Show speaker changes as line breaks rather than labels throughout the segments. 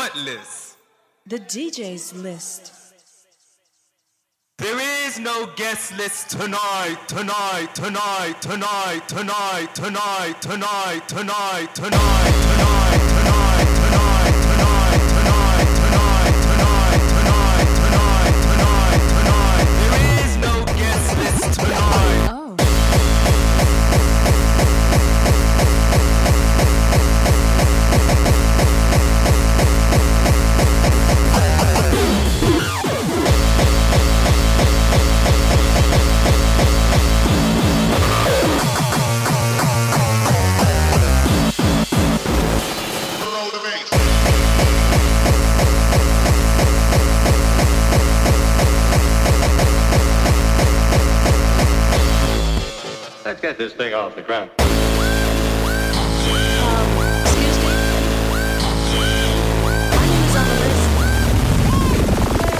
what list?
The DJ's list.
There is no guest list tonight, tonight, tonight, tonight, tonight, tonight, tonight, tonight, tonight, tonight.
Let's get this thing off the ground.
Um,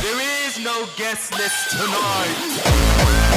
there is no guest list tonight.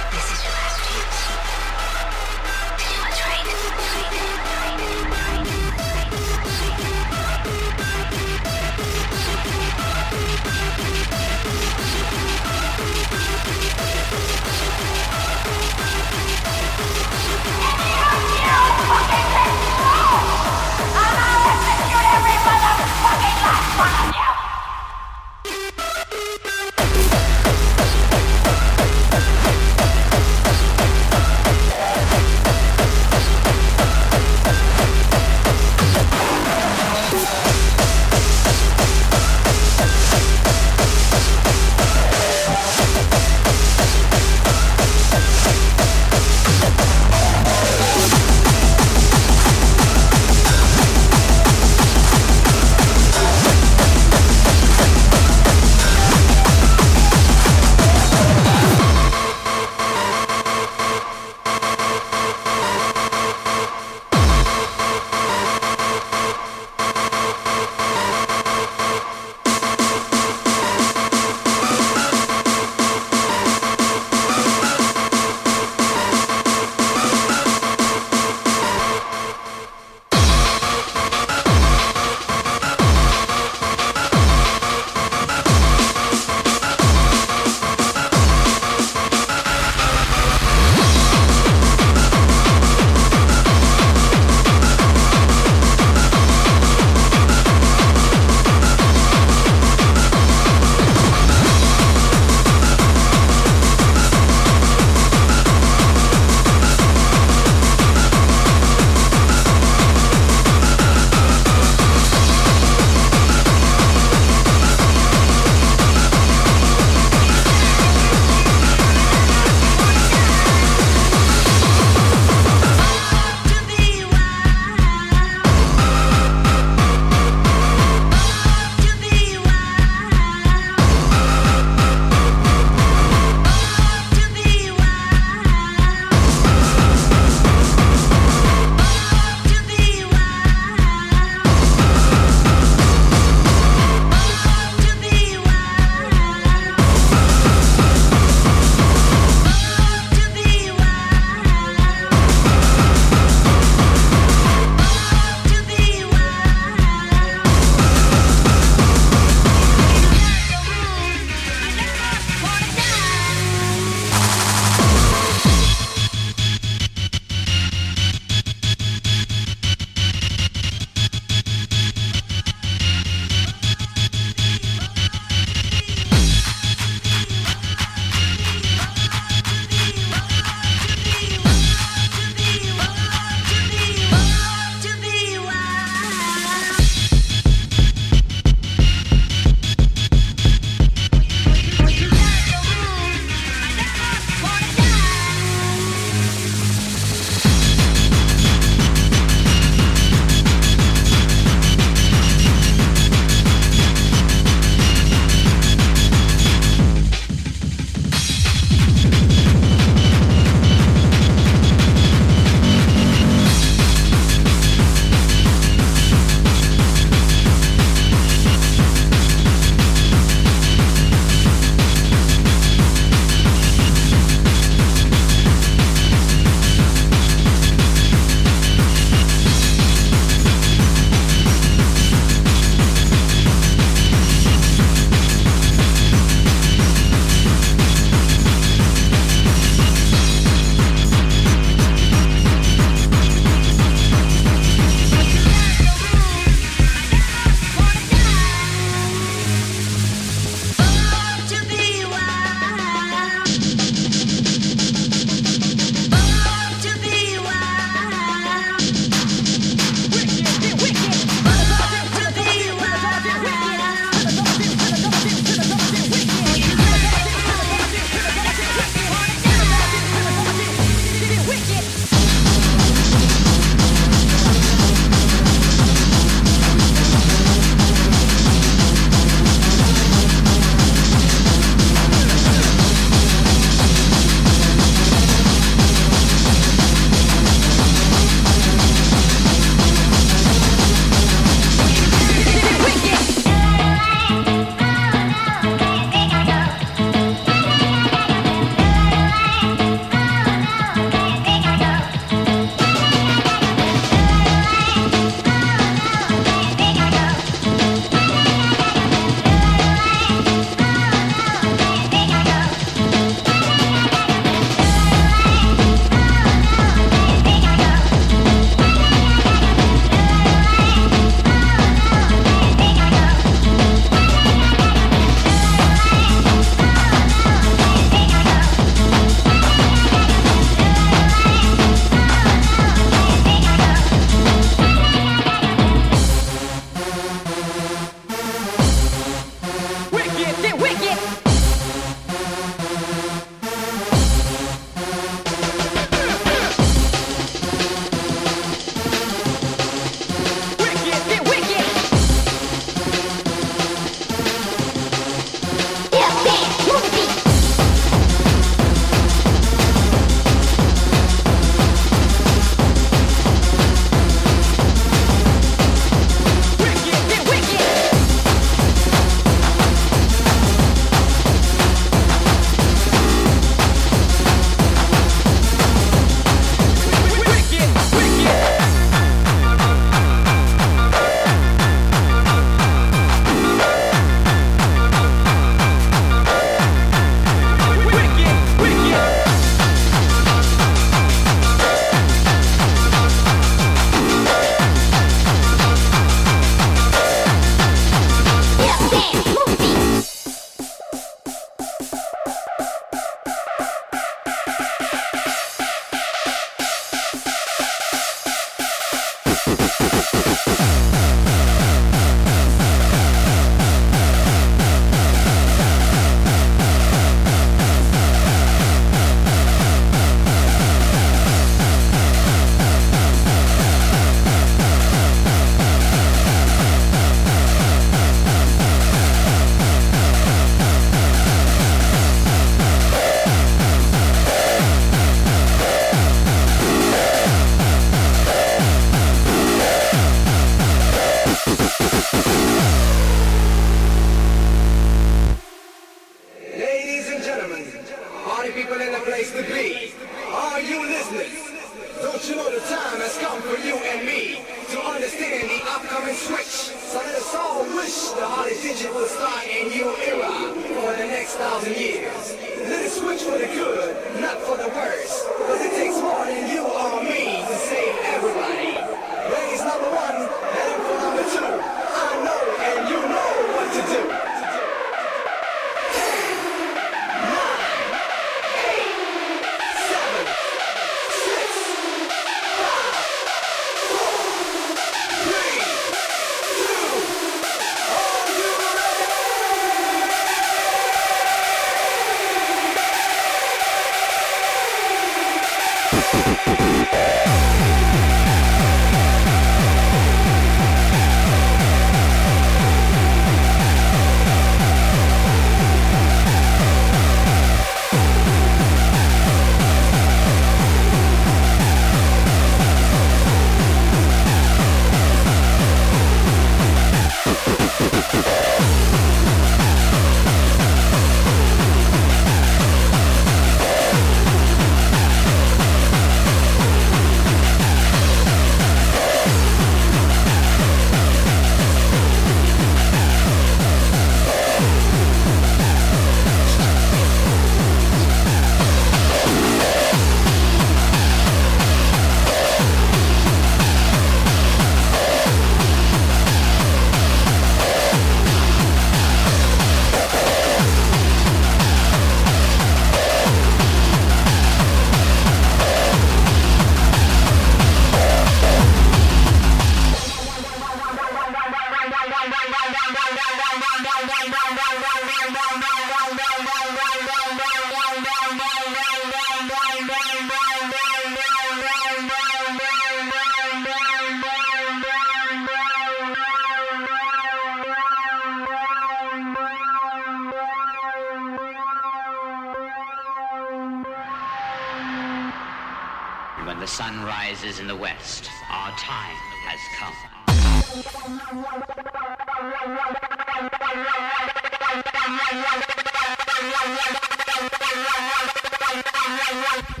I want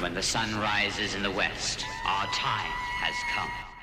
When the sun rises in the west, our time has come.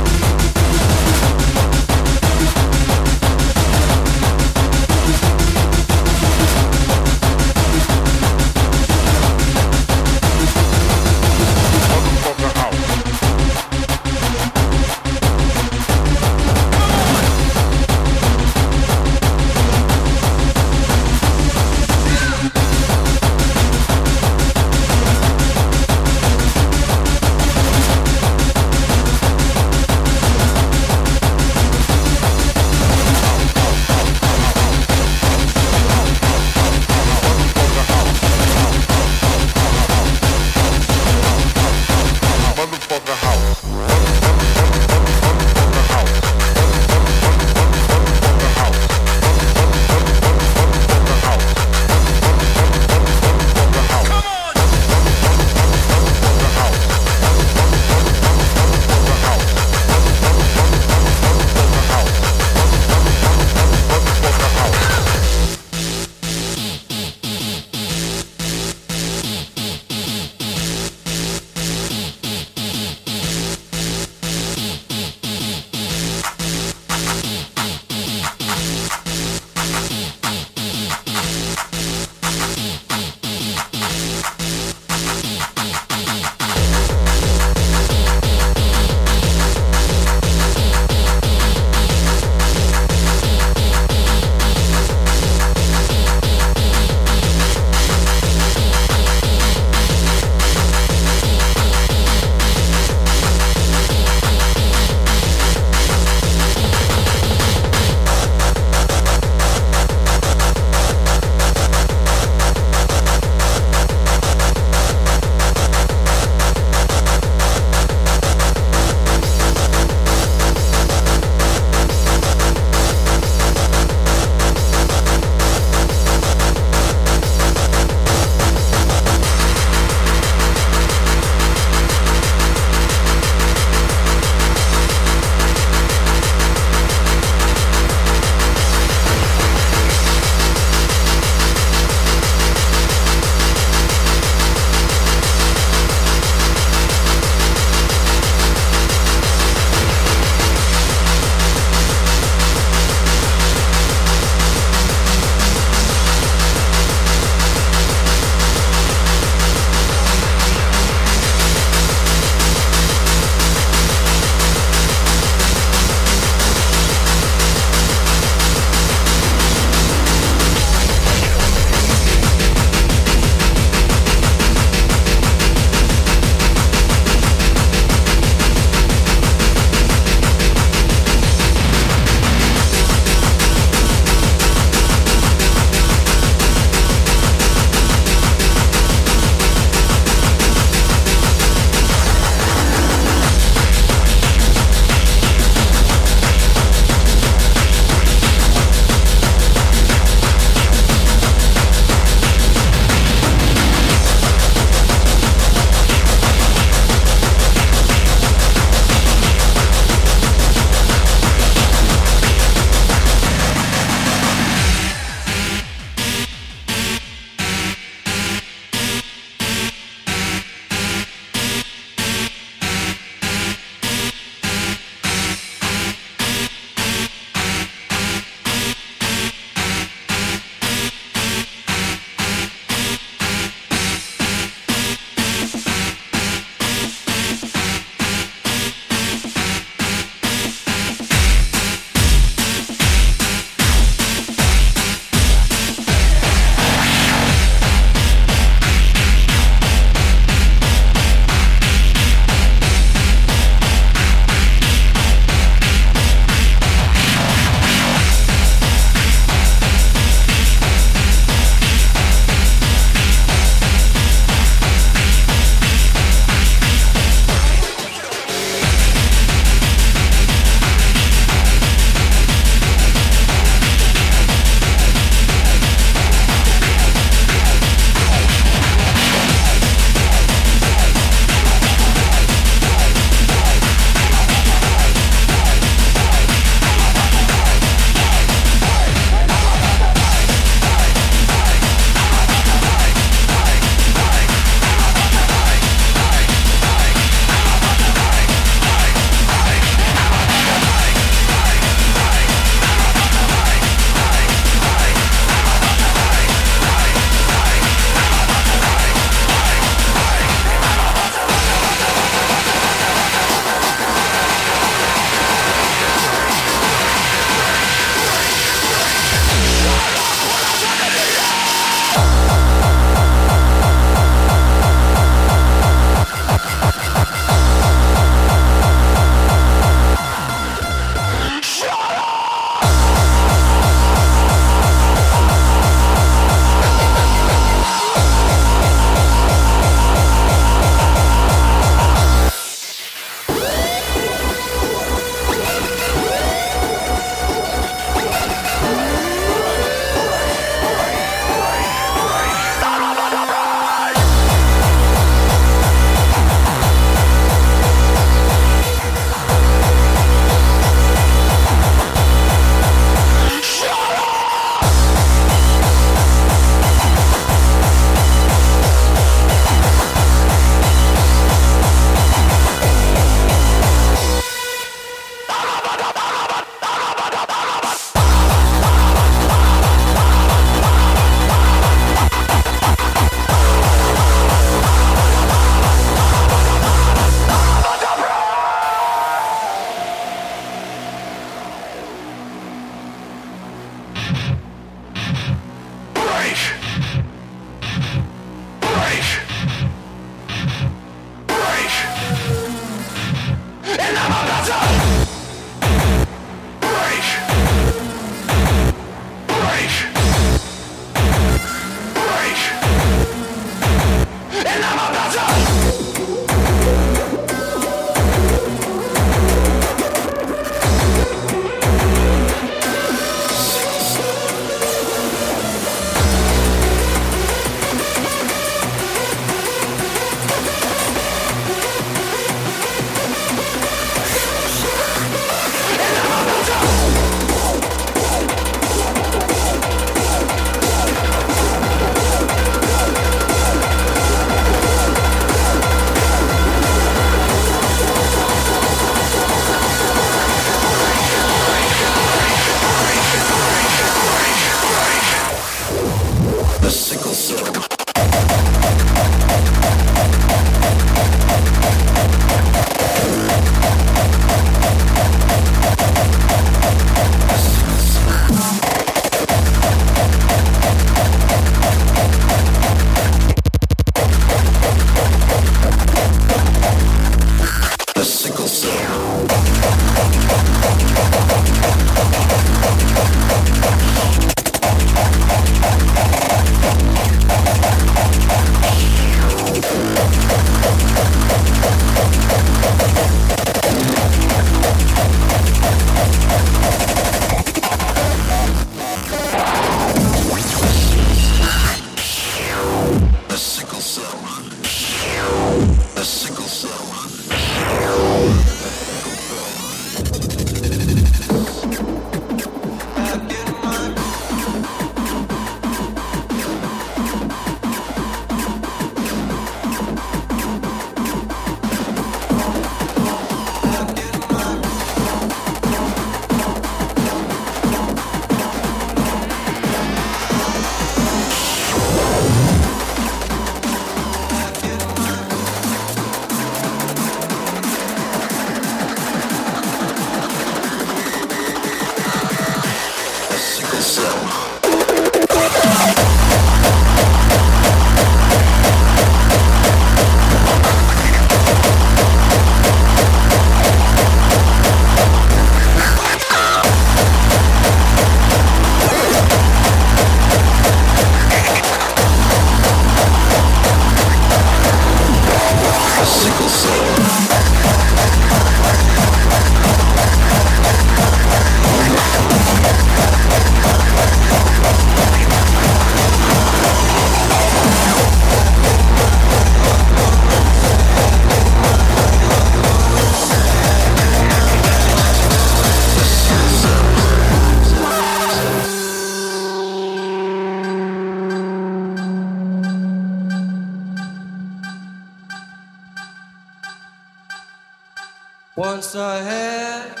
Once I had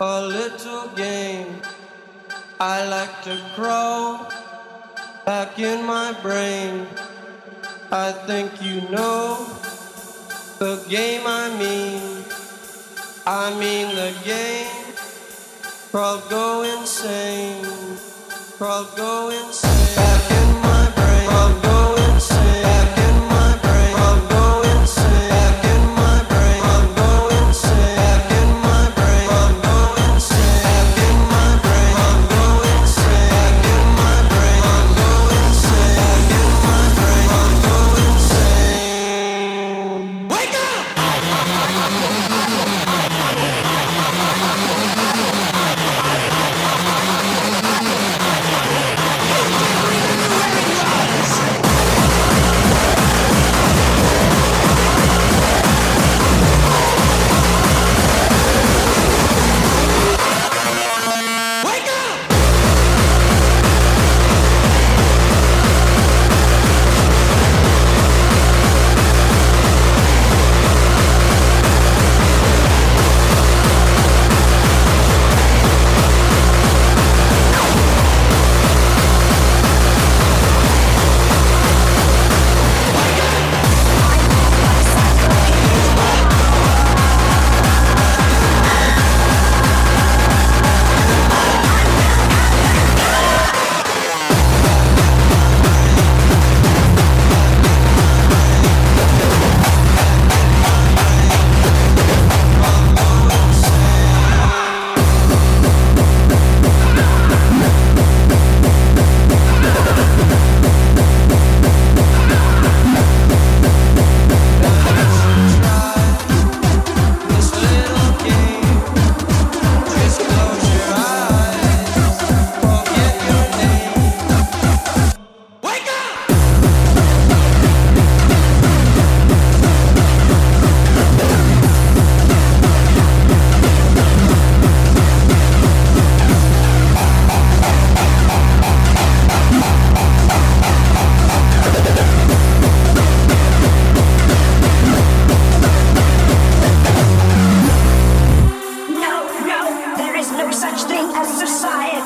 a little game I like to crawl back in my brain. I think you know the game I mean. I mean the game. Crawl, go insane. Crawl, go insane.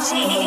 see.